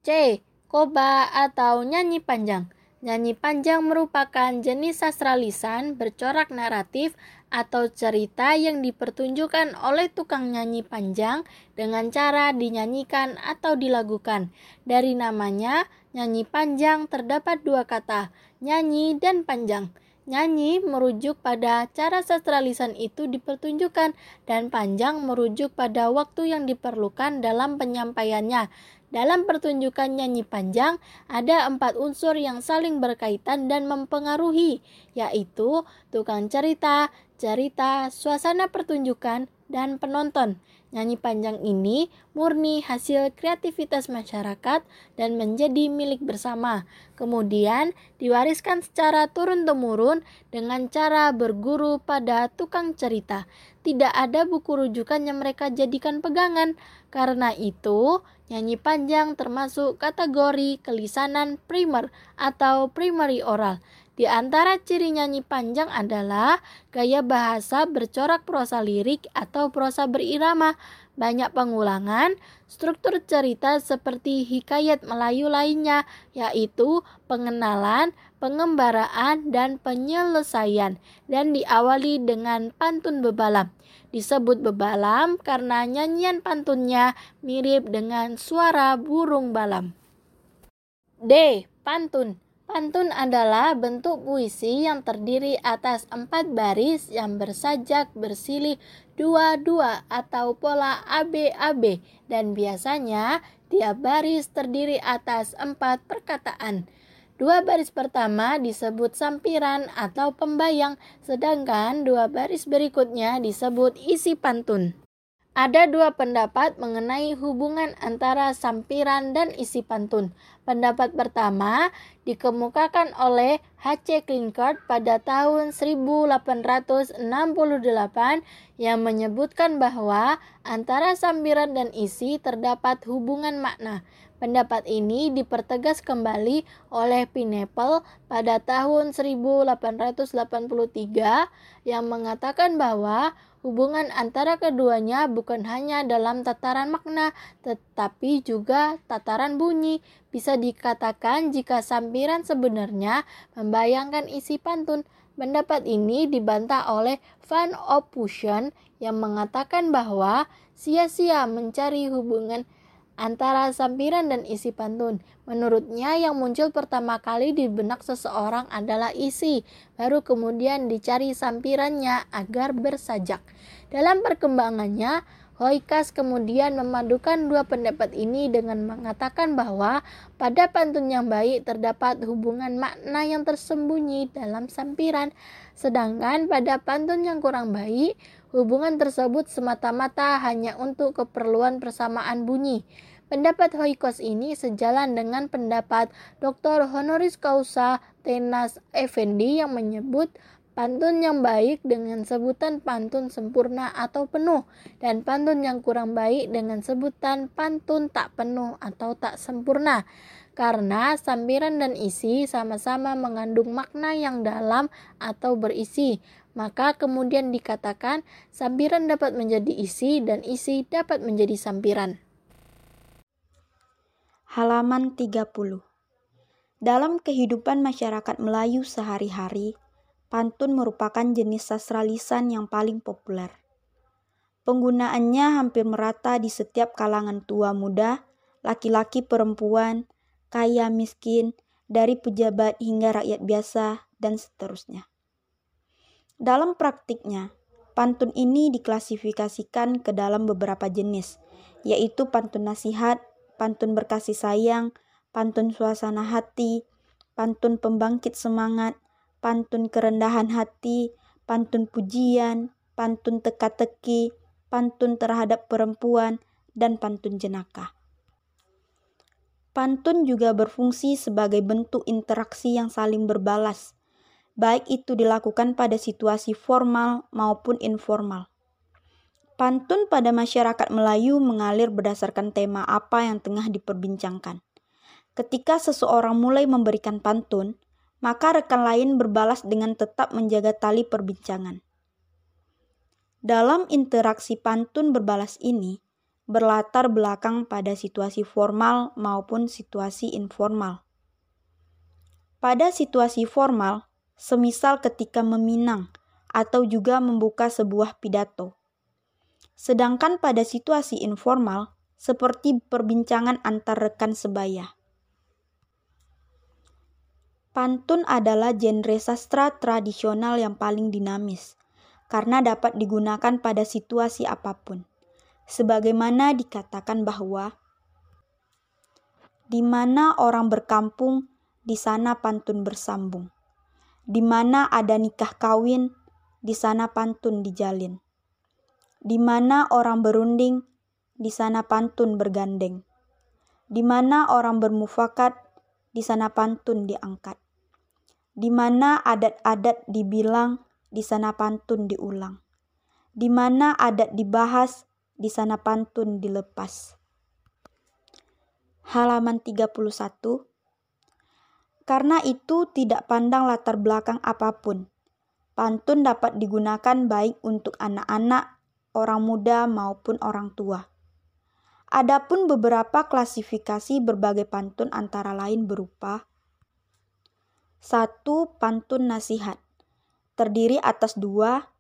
C koba, atau nyanyi panjang. Nyanyi panjang merupakan jenis sastra lisan bercorak naratif atau cerita yang dipertunjukkan oleh tukang nyanyi panjang dengan cara dinyanyikan atau dilagukan. Dari namanya, nyanyi panjang terdapat dua kata, nyanyi dan panjang. Nyanyi merujuk pada cara sastra lisan itu dipertunjukkan dan panjang merujuk pada waktu yang diperlukan dalam penyampaiannya. Dalam pertunjukan nyanyi panjang, ada empat unsur yang saling berkaitan dan mempengaruhi, yaitu tukang cerita, cerita, suasana pertunjukan, dan penonton. Nyanyi panjang ini murni hasil kreativitas masyarakat dan menjadi milik bersama. Kemudian diwariskan secara turun-temurun dengan cara berguru pada tukang cerita. Tidak ada buku rujukan yang mereka jadikan pegangan. Karena itu, nyanyi panjang termasuk kategori kelisanan primer atau primary oral. Di antara ciri nyanyi panjang adalah gaya bahasa bercorak prosa lirik atau prosa berirama, banyak pengulangan, struktur cerita seperti hikayat Melayu lainnya, yaitu pengenalan, pengembaraan, dan penyelesaian, dan diawali dengan pantun bebalam. Disebut bebalam karena nyanyian pantunnya mirip dengan suara burung balam. D. Pantun Pantun adalah bentuk puisi yang terdiri atas empat baris yang bersajak bersilih dua-dua atau pola AB-AB dan biasanya tiap baris terdiri atas empat perkataan. Dua baris pertama disebut sampiran atau pembayang, sedangkan dua baris berikutnya disebut isi pantun. Ada dua pendapat mengenai hubungan antara sampiran dan isi pantun. Pendapat pertama dikemukakan oleh H.C. Klinkert pada tahun 1868 yang menyebutkan bahwa antara sampiran dan isi terdapat hubungan makna. Pendapat ini dipertegas kembali oleh Pineapple pada tahun 1883 yang mengatakan bahwa Hubungan antara keduanya bukan hanya dalam tataran makna, tetapi juga tataran bunyi. Bisa dikatakan jika sampiran sebenarnya membayangkan isi pantun. Pendapat ini dibantah oleh Van Ophusen yang mengatakan bahwa sia-sia mencari hubungan antara sampiran dan isi pantun. Menurutnya yang muncul pertama kali di benak seseorang adalah isi, baru kemudian dicari sampirannya agar bersajak. Dalam perkembangannya, Hoikas kemudian memadukan dua pendapat ini dengan mengatakan bahwa pada pantun yang baik terdapat hubungan makna yang tersembunyi dalam sampiran, sedangkan pada pantun yang kurang baik, hubungan tersebut semata-mata hanya untuk keperluan persamaan bunyi. Pendapat Hoikos ini sejalan dengan pendapat Dr. Honoris Causa Tenas Effendi yang menyebut pantun yang baik dengan sebutan pantun sempurna atau penuh dan pantun yang kurang baik dengan sebutan pantun tak penuh atau tak sempurna karena sampiran dan isi sama-sama mengandung makna yang dalam atau berisi maka kemudian dikatakan sampiran dapat menjadi isi dan isi dapat menjadi sampiran Halaman 30 Dalam kehidupan masyarakat Melayu sehari-hari, pantun merupakan jenis sastra lisan yang paling populer. Penggunaannya hampir merata di setiap kalangan tua muda, laki-laki perempuan, kaya miskin, dari pejabat hingga rakyat biasa, dan seterusnya. Dalam praktiknya, pantun ini diklasifikasikan ke dalam beberapa jenis, yaitu pantun nasihat, pantun berkasih sayang, pantun suasana hati, pantun pembangkit semangat, pantun kerendahan hati, pantun pujian, pantun teka-teki, pantun terhadap perempuan, dan pantun jenaka. Pantun juga berfungsi sebagai bentuk interaksi yang saling berbalas, baik itu dilakukan pada situasi formal maupun informal. Pantun pada masyarakat Melayu mengalir berdasarkan tema apa yang tengah diperbincangkan. Ketika seseorang mulai memberikan pantun, maka rekan lain berbalas dengan tetap menjaga tali perbincangan. Dalam interaksi pantun berbalas ini, berlatar belakang pada situasi formal maupun situasi informal. Pada situasi formal, semisal ketika meminang atau juga membuka sebuah pidato, Sedangkan pada situasi informal, seperti perbincangan antar rekan sebaya. Pantun adalah genre sastra tradisional yang paling dinamis, karena dapat digunakan pada situasi apa pun. Sebagaimana dikatakan bahwa di mana orang berkampung, di sana pantun bersambung. Di mana ada nikah kawin, di sana pantun dijalin. Di mana orang berunding, di sana pantun bergandeng. Di mana orang bermufakat, di sana pantun diangkat. Di mana adat-adat dibilang, di sana pantun diulang. Di mana adat dibahas, di sana pantun dilepas. Halaman 31 Karena itu tidak pandang latar belakang apa pun. Pantun dapat digunakan baik untuk anak-anak, orang muda maupun orang tua. Adapun beberapa klasifikasi berbagai pantun antara lain berupa satu pantun nasihat terdiri atas dua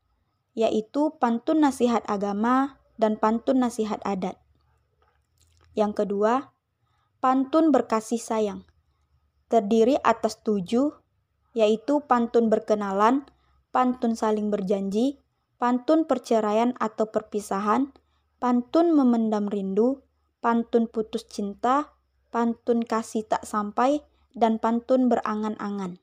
yaitu pantun nasihat agama dan pantun nasihat adat. Yang kedua, pantun berkasih sayang terdiri atas tujuh, yaitu pantun berkenalan, pantun saling berjanji, pantun perceraian atau perpisahan, pantun memendam rindu, pantun putus cinta, pantun kasih tak sampai, dan pantun berangan-angan.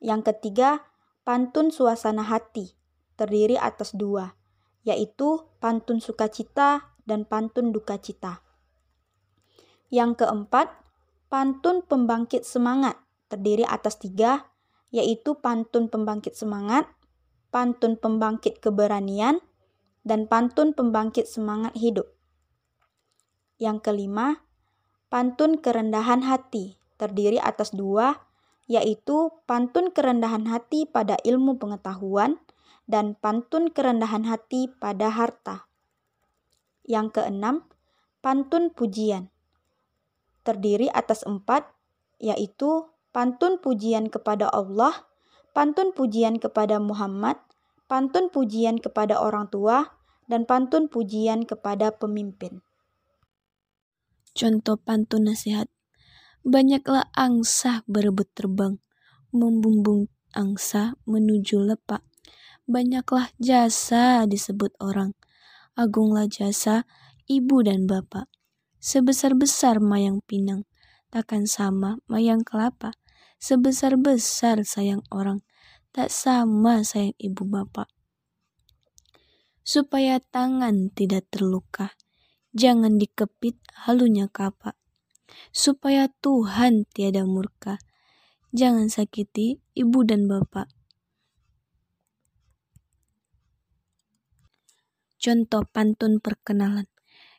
Yang ketiga, pantun suasana hati, terdiri atas dua, yaitu pantun sukacita dan pantun duka cita. Yang keempat, Pantun pembangkit semangat terdiri atas tiga, yaitu pantun pembangkit semangat, pantun pembangkit keberanian, dan pantun pembangkit semangat hidup. Yang kelima, pantun kerendahan hati terdiri atas dua, yaitu pantun kerendahan hati pada ilmu pengetahuan dan pantun kerendahan hati pada harta. Yang keenam, pantun pujian terdiri atas empat, yaitu pantun pujian kepada Allah, pantun pujian kepada Muhammad, pantun pujian kepada orang tua, dan pantun pujian kepada pemimpin. Contoh pantun nasihat. Banyaklah angsa berebut terbang, membumbung angsa menuju lepak. Banyaklah jasa disebut orang, agunglah jasa ibu dan bapak. Sebesar-besar mayang pinang, takkan sama mayang kelapa. Sebesar-besar sayang orang, tak sama sayang ibu bapak. Supaya tangan tidak terluka, jangan dikepit halunya kapak. Supaya Tuhan tiada murka, jangan sakiti ibu dan bapak. Contoh pantun perkenalan.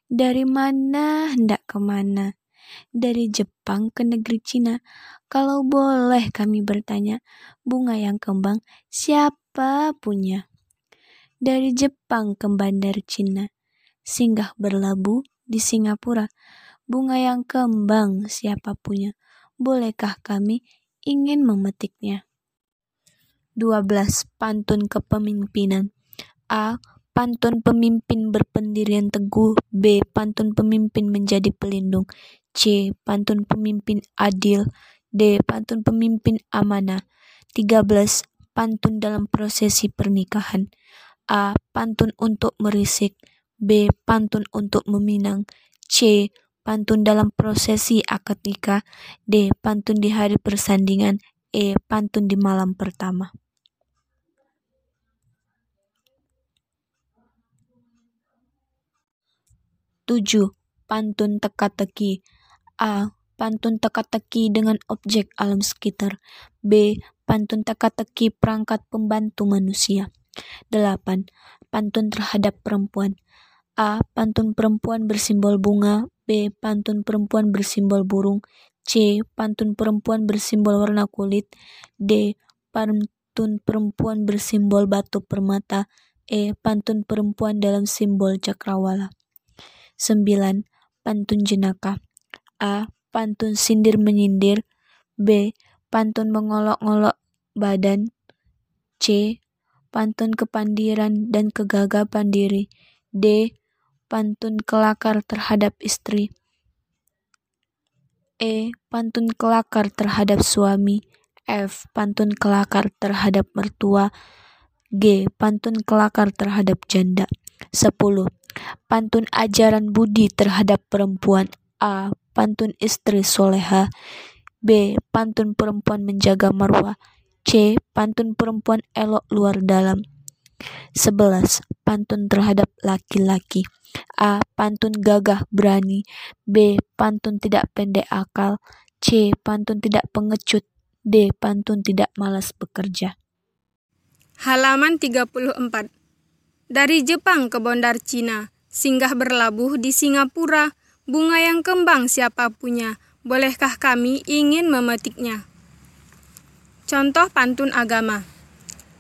Dari mana hendak ke mana? Dari Jepang ke negeri Cina. Kalau boleh kami bertanya, bunga yang kembang siapa punya? Dari Jepang ke bandar Cina, singgah berlabuh di Singapura. Bunga yang kembang siapa punya? Bolehkah kami ingin memetiknya? 12. Pantun kepemimpinan A. Pantun pemimpin berpendirian teguh. B. Pantun pemimpin menjadi pelindung. C. Pantun pemimpin adil. D. Pantun pemimpin amanah. 13. Pantun dalam prosesi pernikahan. A. Pantun untuk merisik. B. Pantun untuk meminang. C. Pantun dalam prosesi akad nikah. D. Pantun di hari persandingan. E. Pantun di malam pertama. 7. Pantun teka-teki A. Pantun teka-teki dengan objek alam sekitar B. Pantun teka-teki perangkat pembantu manusia 8. Pantun terhadap perempuan A. Pantun perempuan bersimbol bunga B. Pantun perempuan bersimbol burung C. Pantun perempuan bersimbol warna kulit D. Pantun perempuan bersimbol batu permata E. Pantun perempuan dalam simbol cakrawala 9. Pantun jenaka A. Pantun sindir menyindir B. Pantun mengolok-ngolok badan C. Pantun kepandiran dan kegagapan diri D. Pantun kelakar terhadap istri E. Pantun kelakar terhadap suami F. Pantun kelakar terhadap mertua G. Pantun kelakar terhadap janda 10. Pantun ajaran budi terhadap perempuan A. Pantun istri soleha B. Pantun perempuan menjaga marwah C. Pantun perempuan elok luar dalam 11. Pantun terhadap laki-laki A. Pantun gagah berani B. Pantun tidak pendek akal C. Pantun tidak pengecut D. Pantun tidak malas bekerja Halaman 34 Dari Jepang ke Bondar Cina singgah berlabuh di Singapura. Bunga yang kembang siapa punya? Bolehkah kami ingin memetiknya? Contoh pantun agama.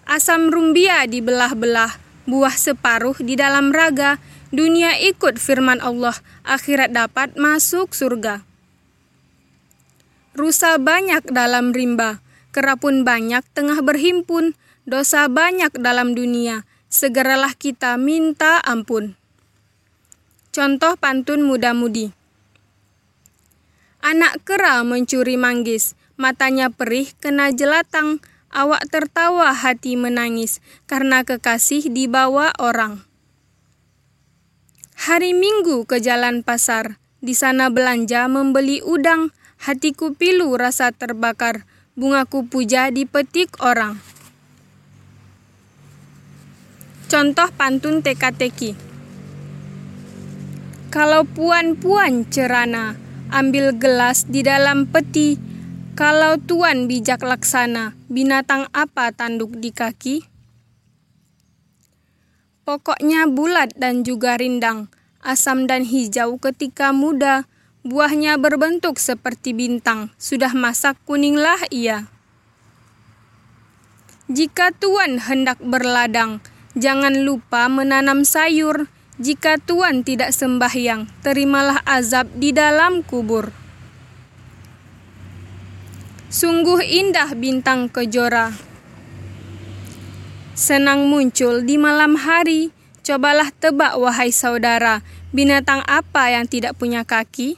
Asam rumbia dibelah-belah, buah separuh di dalam raga, dunia ikut firman Allah, akhirat dapat masuk surga. Rusa banyak dalam rimba, kerapun banyak tengah berhimpun, dosa banyak dalam dunia, segeralah kita minta ampun. Contoh pantun muda-mudi. Anak kera mencuri manggis, matanya perih kena jelatang, awak tertawa hati menangis, karena kekasih dibawa orang. Hari Minggu ke jalan pasar, di sana belanja membeli udang, hatiku pilu rasa terbakar, bungaku puja dipetik orang. Contoh pantun teka-teki. Kalau puan-puan cerana, ambil gelas di dalam peti. Kalau tuan bijak laksana, binatang apa tanduk di kaki? Pokoknya bulat dan juga rindang, asam dan hijau ketika muda, buahnya berbentuk seperti bintang, sudah masak kuninglah ia. Jika tuan hendak berladang, Jangan lupa menanam sayur. Jika Tuhan tidak sembahyang, terimalah azab di dalam kubur. Sungguh indah bintang kejora. Senang muncul di malam hari. Cobalah tebak wahai saudara, binatang apa yang tidak punya kaki?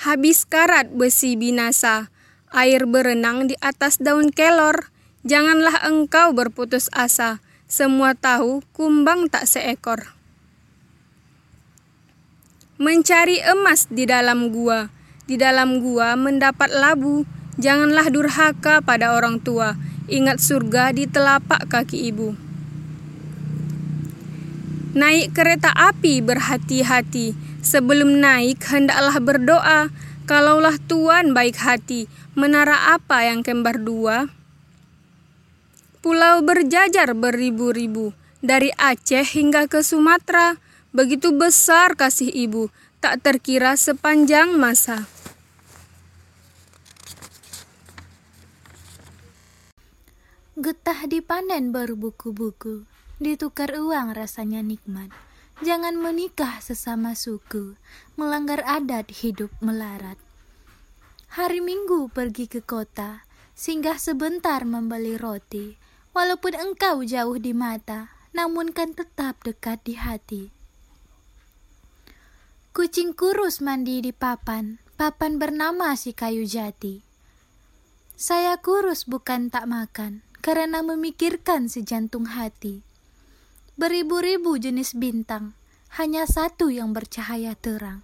Habis karat besi binasa, air berenang di atas daun kelor Janganlah engkau berputus asa, semua tahu kumbang tak seekor. Mencari emas di dalam gua, di dalam gua mendapat labu, janganlah durhaka pada orang tua, ingat surga di telapak kaki ibu. Naik kereta api berhati-hati, sebelum naik hendaklah berdoa, kalaulah Tuhan baik hati, menara apa yang kembar dua? Pulau berjajar beribu-ribu, dari Aceh hingga ke Sumatera. Begitu besar kasih ibu, tak terkira sepanjang masa. Getah dipanen baru buku-buku, ditukar uang rasanya nikmat. Jangan menikah sesama suku, melanggar adat hidup melarat. Hari Minggu pergi ke kota, singgah sebentar membeli roti Walaupun engkau jauh di mata, namun kan tetap dekat di hati. Kucing kurus mandi di papan, papan bernama si kayu jati. Saya kurus bukan tak makan, karena memikirkan sejantung hati. Beribu-ribu jenis bintang, hanya satu yang bercahaya terang.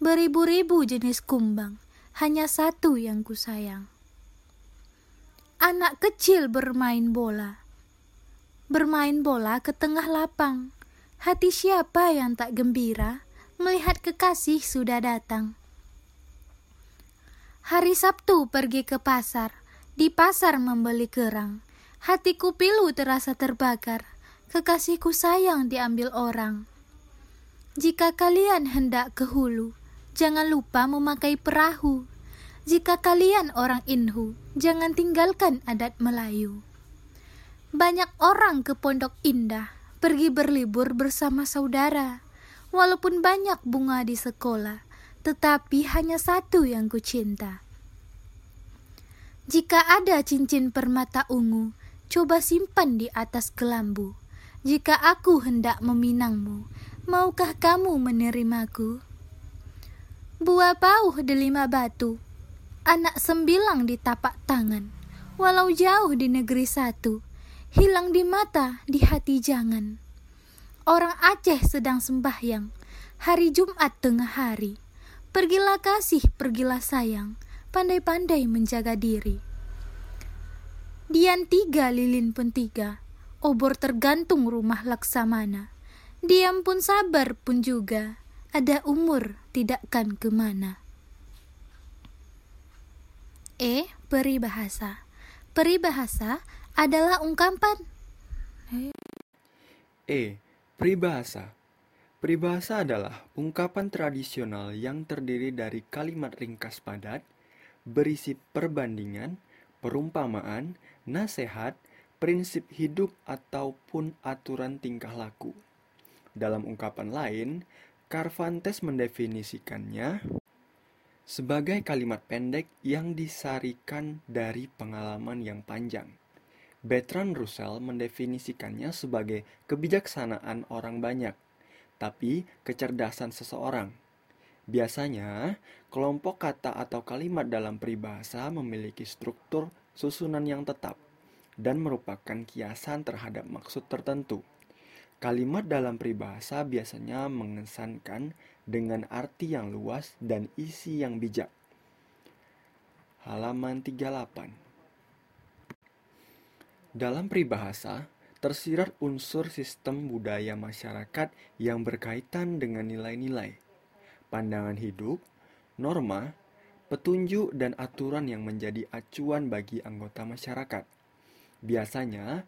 Beribu-ribu jenis kumbang, hanya satu yang kusayang anak kecil bermain bola. Bermain bola ke tengah lapang. Hati siapa yang tak gembira melihat kekasih sudah datang. Hari Sabtu pergi ke pasar, di pasar membeli kerang. Hatiku pilu terasa terbakar, kekasihku sayang diambil orang. Jika kalian hendak ke hulu, jangan lupa memakai perahu. Jika kalian orang Inhu, jangan tinggalkan adat Melayu. Banyak orang ke Pondok Indah, pergi berlibur bersama saudara. Walaupun banyak bunga di sekolah, tetapi hanya satu yang ku cinta. Jika ada cincin permata ungu, coba simpan di atas kelambu. Jika aku hendak meminangmu, maukah kamu menerimaku? Buah pauh delima batu, anak sembilang di tapak tangan, walau jauh di negeri satu, hilang di mata, di hati jangan. Orang Aceh sedang sembahyang, hari Jumat tengah hari. Pergilah kasih, pergilah sayang, pandai-pandai menjaga diri. Dian tiga, lilin pun tiga, obor tergantung rumah laksamana. Diam pun sabar pun juga, ada umur tidakkan ke mana. E. Peribahasa Peribahasa adalah ungkapan E. Peribahasa Peribahasa adalah ungkapan tradisional yang terdiri dari kalimat ringkas padat, berisi perbandingan, perumpamaan, nasihat, prinsip hidup, ataupun aturan tingkah laku. Dalam ungkapan lain, Carvantes mendefinisikannya sebagai kalimat pendek yang disarikan dari pengalaman yang panjang. Bertrand Russell mendefinisikannya sebagai kebijaksanaan orang banyak, tapi kecerdasan seseorang. Biasanya, kelompok kata atau kalimat dalam peribahasa memiliki struktur susunan yang tetap dan merupakan kiasan terhadap maksud tertentu. Kalimat dalam peribahasa biasanya mengesankan dengan arti yang luas dan isi yang bijak. Halaman 38 Dalam peribahasa, tersirat unsur sistem budaya masyarakat yang berkaitan dengan nilai-nilai, pandangan hidup, norma, petunjuk, dan aturan yang menjadi acuan bagi anggota masyarakat. Biasanya,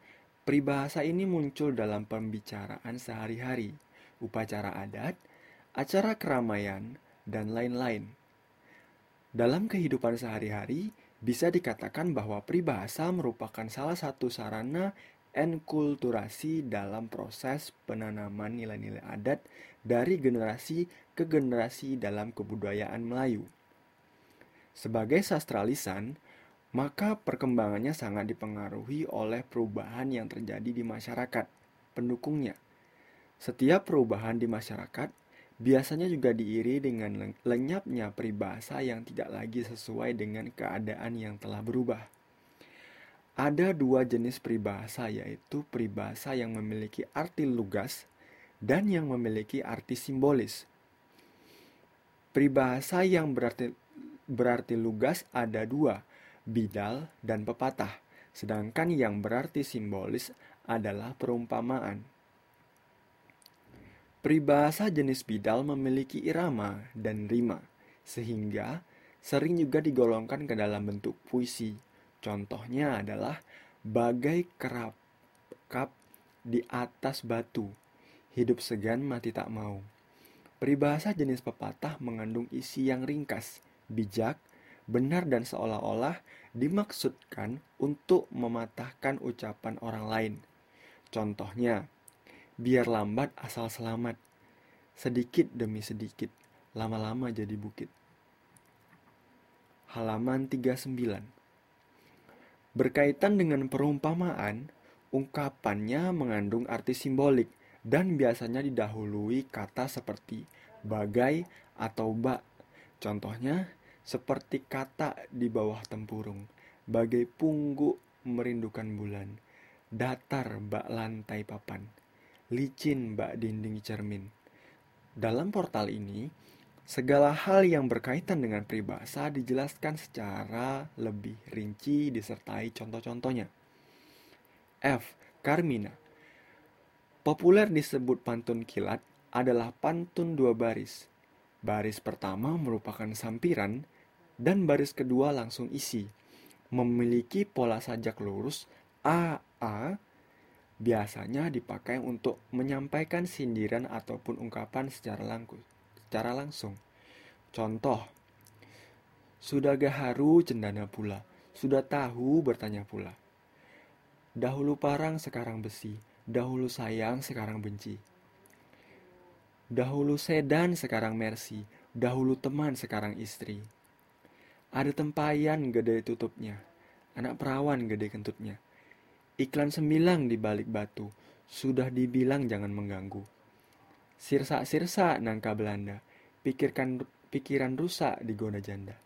Peribahasa ini muncul dalam pembicaraan sehari-hari, upacara adat, acara keramaian, dan lain-lain. Dalam kehidupan sehari-hari, bisa dikatakan bahwa peribahasa merupakan salah satu sarana enkulturasi dalam proses penanaman nilai-nilai adat dari generasi ke generasi dalam kebudayaan Melayu. Sebagai sastra lisan, maka perkembangannya sangat dipengaruhi oleh perubahan yang terjadi di masyarakat pendukungnya. Setiap perubahan di masyarakat biasanya juga diiri dengan lenyapnya peribahasa yang tidak lagi sesuai dengan keadaan yang telah berubah. Ada dua jenis peribahasa yaitu peribahasa yang memiliki arti lugas dan yang memiliki arti simbolis. Peribahasa yang berarti berarti lugas ada dua, bidal, dan pepatah, sedangkan yang berarti simbolis adalah perumpamaan. Peribahasa jenis bidal memiliki irama dan rima, sehingga sering juga digolongkan ke dalam bentuk puisi. Contohnya adalah bagai kerap kap di atas batu, hidup segan mati tak mau. Peribahasa jenis pepatah mengandung isi yang ringkas, bijak, benar dan seolah-olah dimaksudkan untuk mematahkan ucapan orang lain. Contohnya, biar lambat asal selamat, sedikit demi sedikit, lama-lama jadi bukit. Halaman 39 Berkaitan dengan perumpamaan, ungkapannya mengandung arti simbolik dan biasanya didahului kata seperti bagai atau bak. Contohnya, seperti kata di bawah tempurung, bagai pungguk merindukan bulan, datar bak lantai papan, licin bak dinding cermin. Dalam portal ini, segala hal yang berkaitan dengan peribahasa dijelaskan secara lebih rinci disertai contoh-contohnya. F. Carmina Populer disebut pantun kilat adalah pantun dua baris. Baris pertama merupakan sampiran dan baris kedua langsung isi. Memiliki pola sajak lurus AA biasanya dipakai untuk menyampaikan sindiran ataupun ungkapan secara langsung. Secara langsung. Contoh, sudah gaharu cendana pula, sudah tahu bertanya pula. Dahulu parang sekarang besi, dahulu sayang sekarang benci. Dahulu sedan sekarang mercy, dahulu teman sekarang istri. Ada tempayan gede tutupnya, anak perawan gede kentutnya. Iklan sembilang di balik batu, sudah dibilang jangan mengganggu. Sirsa-sirsa nangka Belanda, pikirkan pikiran rusak di gona janda.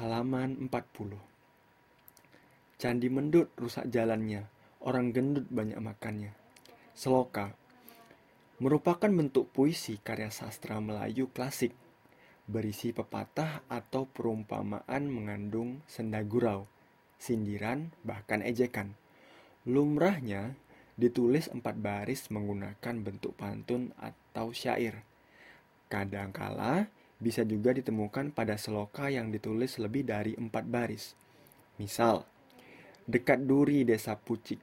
Halaman 40 Candi mendut rusak jalannya, orang gendut banyak makannya. Seloka. Merupakan bentuk puisi karya sastra Melayu klasik. Berisi pepatah atau perumpamaan mengandung senda gurau, sindiran, bahkan ejekan. Lumrahnya ditulis empat baris menggunakan bentuk pantun atau syair. Kadangkala bisa juga ditemukan pada seloka yang ditulis lebih dari empat baris. Misal, dekat duri desa Pucik,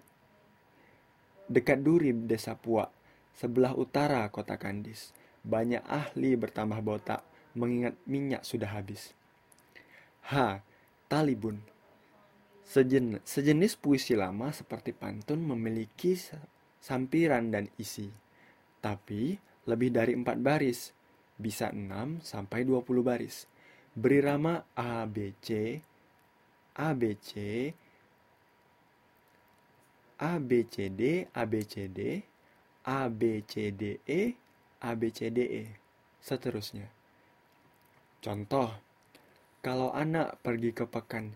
dekat duri desa Puak, sebelah utara kota Kandis, banyak ahli bertambah botak, mengingat minyak sudah habis. H. Talibun Sejen, Sejenis puisi lama seperti pantun memiliki sampiran dan isi, tapi lebih dari empat baris, bisa 6 sampai 20 baris. Berirama A, B, C, A, B, C, A, B, C, D, A, B, C, D, A, B, C, D, E, A, B, C, D, E, seterusnya. Contoh, kalau anak pergi ke pekan,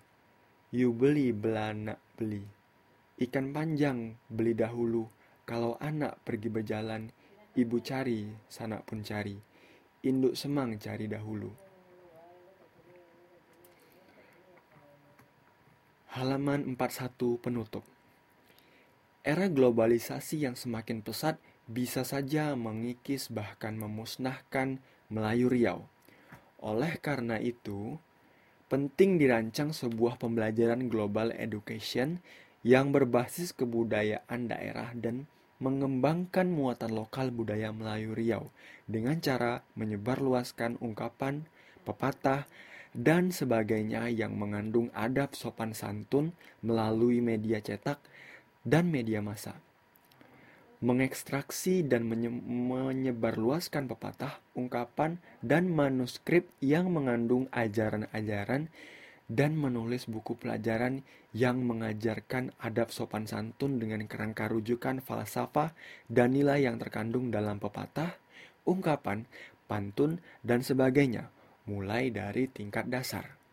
you beli belanak beli. Ikan panjang beli dahulu, kalau anak pergi berjalan, ibu cari, sanak pun cari. Induk semang cari dahulu. Halaman 41 penutup. Era globalisasi yang semakin pesat bisa saja mengikis bahkan memusnahkan Melayu Riau. Oleh karena itu, penting dirancang sebuah pembelajaran global education yang berbasis kebudayaan daerah dan mengembangkan muatan lokal budaya Melayu Riau dengan cara menyebarluaskan ungkapan, pepatah, dan sebagainya yang mengandung adab sopan santun melalui media cetak dan media massa mengekstraksi dan menye menyebarluaskan pepatah, ungkapan, dan manuskrip yang mengandung ajaran-ajaran dan menulis buku pelajaran yang mengajarkan adab sopan santun dengan kerangka rujukan falsafah dan nilai yang terkandung dalam pepatah, ungkapan, pantun, dan sebagainya, mulai dari tingkat dasar.